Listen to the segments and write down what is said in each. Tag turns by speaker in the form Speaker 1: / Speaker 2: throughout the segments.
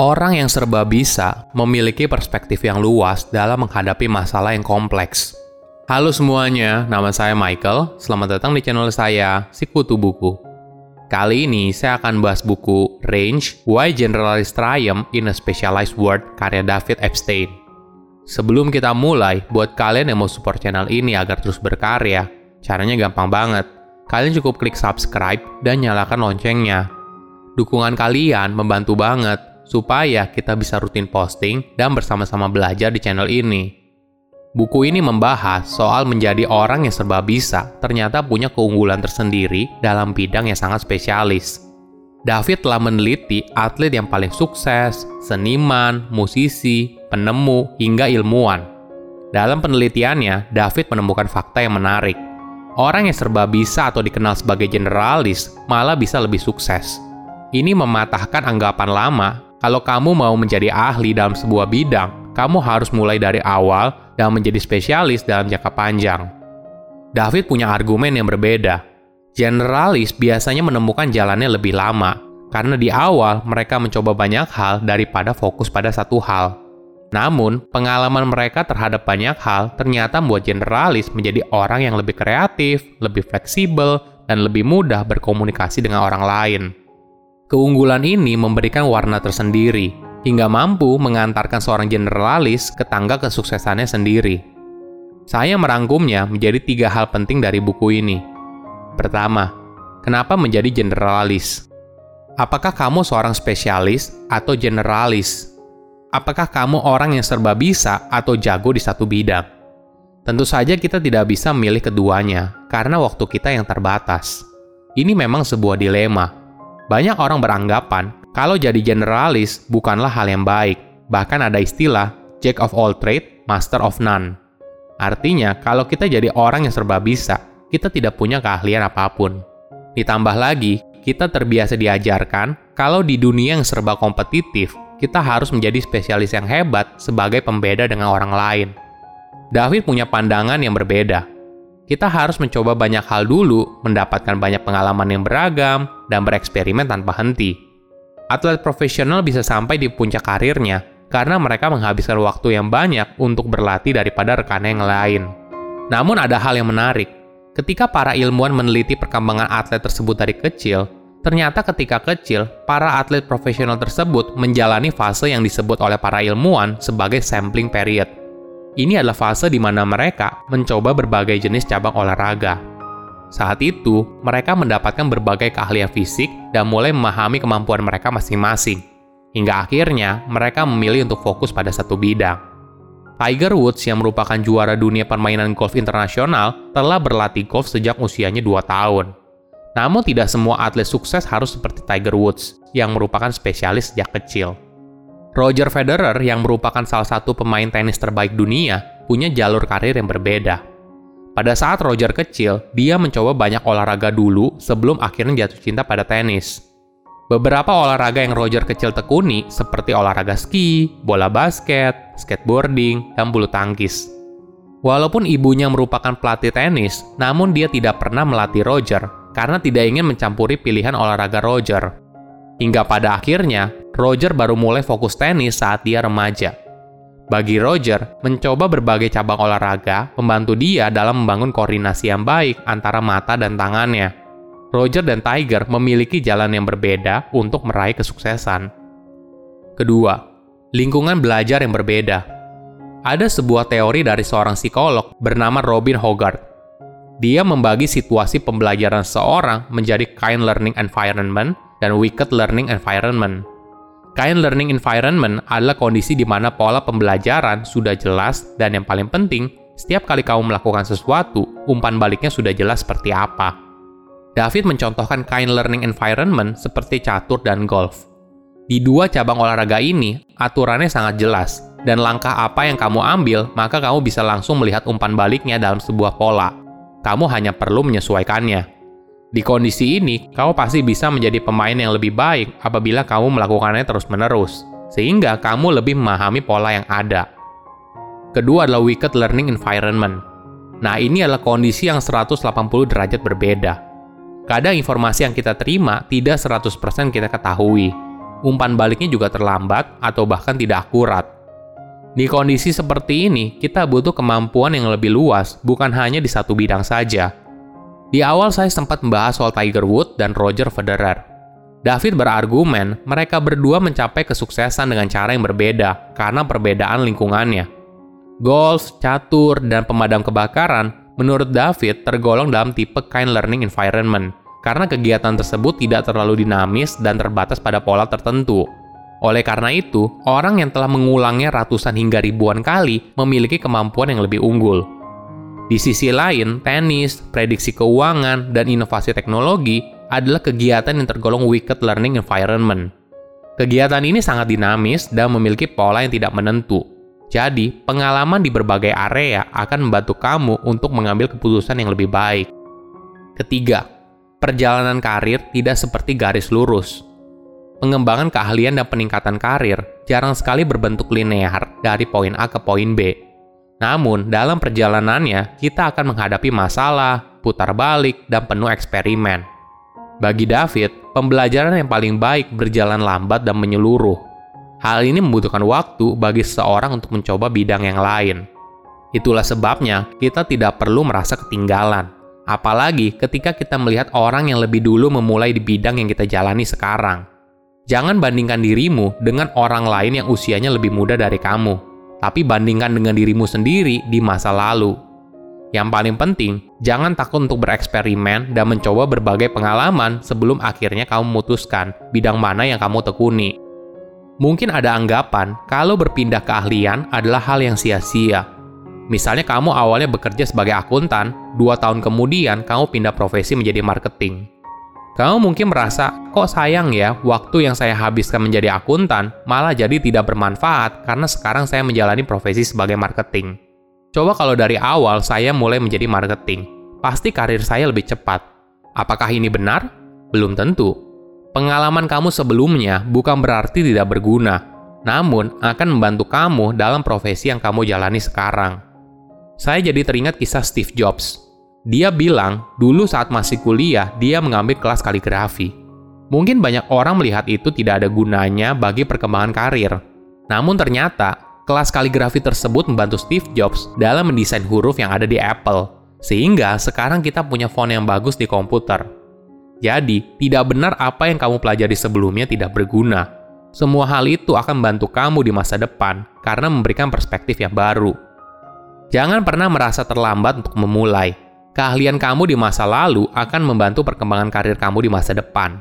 Speaker 1: Orang yang serba bisa memiliki perspektif yang luas dalam menghadapi masalah yang kompleks. Halo semuanya, nama saya Michael. Selamat datang di channel saya, Sikutu Buku. Kali ini saya akan bahas buku Range Why Generalist Triumph in a Specialized World karya David Epstein. Sebelum kita mulai, buat kalian yang mau support channel ini agar terus berkarya, caranya gampang banget. Kalian cukup klik subscribe dan nyalakan loncengnya. Dukungan kalian membantu banget supaya kita bisa rutin posting dan bersama-sama belajar di channel ini. Buku ini membahas soal menjadi orang yang serba bisa ternyata punya keunggulan tersendiri dalam bidang yang sangat spesialis. David telah meneliti atlet yang paling sukses, seniman, musisi, penemu, hingga ilmuwan. Dalam penelitiannya, David menemukan fakta yang menarik. Orang yang serba bisa atau dikenal sebagai generalis malah bisa lebih sukses. Ini mematahkan anggapan lama kalau kamu mau menjadi ahli dalam sebuah bidang, kamu harus mulai dari awal dan menjadi spesialis dalam jangka panjang. David punya argumen yang berbeda. Generalis biasanya menemukan jalannya lebih lama, karena di awal mereka mencoba banyak hal daripada fokus pada satu hal. Namun, pengalaman mereka terhadap banyak hal ternyata membuat generalis menjadi orang yang lebih kreatif, lebih fleksibel, dan lebih mudah berkomunikasi dengan orang lain. Keunggulan ini memberikan warna tersendiri, hingga mampu mengantarkan seorang generalis ke tangga kesuksesannya sendiri. Saya merangkumnya menjadi tiga hal penting dari buku ini. Pertama, kenapa menjadi generalis? Apakah kamu seorang spesialis atau generalis? Apakah kamu orang yang serba bisa atau jago di satu bidang? Tentu saja kita tidak bisa memilih keduanya, karena waktu kita yang terbatas. Ini memang sebuah dilema, banyak orang beranggapan kalau jadi generalis bukanlah hal yang baik. Bahkan ada istilah Jack of all trade, master of none. Artinya, kalau kita jadi orang yang serba bisa, kita tidak punya keahlian apa pun. Ditambah lagi, kita terbiasa diajarkan kalau di dunia yang serba kompetitif, kita harus menjadi spesialis yang hebat sebagai pembeda dengan orang lain. David punya pandangan yang berbeda kita harus mencoba banyak hal dulu, mendapatkan banyak pengalaman yang beragam, dan bereksperimen tanpa henti. Atlet profesional bisa sampai di puncak karirnya karena mereka menghabiskan waktu yang banyak untuk berlatih daripada rekan yang lain. Namun ada hal yang menarik. Ketika para ilmuwan meneliti perkembangan atlet tersebut dari kecil, ternyata ketika kecil, para atlet profesional tersebut menjalani fase yang disebut oleh para ilmuwan sebagai sampling period ini adalah fase di mana mereka mencoba berbagai jenis cabang olahraga. Saat itu, mereka mendapatkan berbagai keahlian fisik dan mulai memahami kemampuan mereka masing-masing. Hingga akhirnya, mereka memilih untuk fokus pada satu bidang. Tiger Woods yang merupakan juara dunia permainan golf internasional telah berlatih golf sejak usianya 2 tahun. Namun tidak semua atlet sukses harus seperti Tiger Woods yang merupakan spesialis sejak kecil. Roger Federer yang merupakan salah satu pemain tenis terbaik dunia punya jalur karir yang berbeda. Pada saat Roger kecil, dia mencoba banyak olahraga dulu sebelum akhirnya jatuh cinta pada tenis. Beberapa olahraga yang Roger kecil tekuni seperti olahraga ski, bola basket, skateboarding, dan bulu tangkis. Walaupun ibunya merupakan pelatih tenis, namun dia tidak pernah melatih Roger karena tidak ingin mencampuri pilihan olahraga Roger. Hingga pada akhirnya, Roger baru mulai fokus tenis saat dia remaja. Bagi Roger, mencoba berbagai cabang olahraga membantu dia dalam membangun koordinasi yang baik antara mata dan tangannya. Roger dan Tiger memiliki jalan yang berbeda untuk meraih kesuksesan. Kedua, lingkungan belajar yang berbeda. Ada sebuah teori dari seorang psikolog bernama Robin Hogarth. Dia membagi situasi pembelajaran seorang menjadi kind learning environment dan wicked learning environment. Kind learning environment adalah kondisi di mana pola pembelajaran sudah jelas dan yang paling penting, setiap kali kamu melakukan sesuatu, umpan baliknya sudah jelas seperti apa. David mencontohkan kind learning environment seperti catur dan golf. Di dua cabang olahraga ini, aturannya sangat jelas, dan langkah apa yang kamu ambil, maka kamu bisa langsung melihat umpan baliknya dalam sebuah pola. Kamu hanya perlu menyesuaikannya. Di kondisi ini, kamu pasti bisa menjadi pemain yang lebih baik apabila kamu melakukannya terus-menerus, sehingga kamu lebih memahami pola yang ada. Kedua adalah wicked learning environment. Nah, ini adalah kondisi yang 180 derajat berbeda. Kadang informasi yang kita terima tidak 100% kita ketahui. umpan baliknya juga terlambat atau bahkan tidak akurat. Di kondisi seperti ini, kita butuh kemampuan yang lebih luas, bukan hanya di satu bidang saja. Di awal saya sempat membahas soal Tiger Woods dan Roger Federer. David berargumen mereka berdua mencapai kesuksesan dengan cara yang berbeda karena perbedaan lingkungannya. Golf, catur, dan pemadam kebakaran menurut David tergolong dalam tipe kind learning environment karena kegiatan tersebut tidak terlalu dinamis dan terbatas pada pola tertentu. Oleh karena itu, orang yang telah mengulangnya ratusan hingga ribuan kali memiliki kemampuan yang lebih unggul. Di sisi lain, tenis, prediksi keuangan, dan inovasi teknologi adalah kegiatan yang tergolong wicked learning environment. Kegiatan ini sangat dinamis dan memiliki pola yang tidak menentu. Jadi, pengalaman di berbagai area akan membantu kamu untuk mengambil keputusan yang lebih baik. Ketiga, perjalanan karir tidak seperti garis lurus. Pengembangan keahlian dan peningkatan karir jarang sekali berbentuk linear dari poin A ke poin B. Namun, dalam perjalanannya, kita akan menghadapi masalah, putar balik, dan penuh eksperimen. Bagi David, pembelajaran yang paling baik berjalan lambat dan menyeluruh. Hal ini membutuhkan waktu bagi seseorang untuk mencoba bidang yang lain. Itulah sebabnya kita tidak perlu merasa ketinggalan. Apalagi ketika kita melihat orang yang lebih dulu memulai di bidang yang kita jalani sekarang. Jangan bandingkan dirimu dengan orang lain yang usianya lebih muda dari kamu, tapi bandingkan dengan dirimu sendiri di masa lalu. Yang paling penting, jangan takut untuk bereksperimen dan mencoba berbagai pengalaman sebelum akhirnya kamu memutuskan bidang mana yang kamu tekuni. Mungkin ada anggapan kalau berpindah keahlian adalah hal yang sia-sia. Misalnya kamu awalnya bekerja sebagai akuntan, dua tahun kemudian kamu pindah profesi menjadi marketing. Kamu mungkin merasa, kok sayang ya waktu yang saya habiskan menjadi akuntan malah jadi tidak bermanfaat karena sekarang saya menjalani profesi sebagai marketing. Coba kalau dari awal saya mulai menjadi marketing, pasti karir saya lebih cepat. Apakah ini benar? Belum tentu. Pengalaman kamu sebelumnya bukan berarti tidak berguna, namun akan membantu kamu dalam profesi yang kamu jalani sekarang. Saya jadi teringat kisah Steve Jobs. Dia bilang, dulu saat masih kuliah, dia mengambil kelas kaligrafi. Mungkin banyak orang melihat itu tidak ada gunanya bagi perkembangan karir. Namun ternyata, kelas kaligrafi tersebut membantu Steve Jobs dalam mendesain huruf yang ada di Apple, sehingga sekarang kita punya font yang bagus di komputer. Jadi, tidak benar apa yang kamu pelajari sebelumnya tidak berguna. Semua hal itu akan membantu kamu di masa depan karena memberikan perspektif yang baru. Jangan pernah merasa terlambat untuk memulai. Keahlian kamu di masa lalu akan membantu perkembangan karir kamu di masa depan.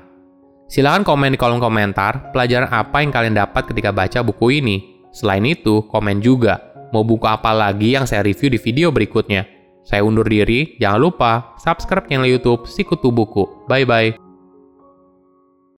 Speaker 1: Silahkan komen di kolom komentar pelajaran apa yang kalian dapat ketika baca buku ini Selain itu, komen juga mau buku apa lagi yang saya review di video berikutnya. Saya undur diri, jangan lupa subscribe channel YouTube Sikutu Buku. Bye bye.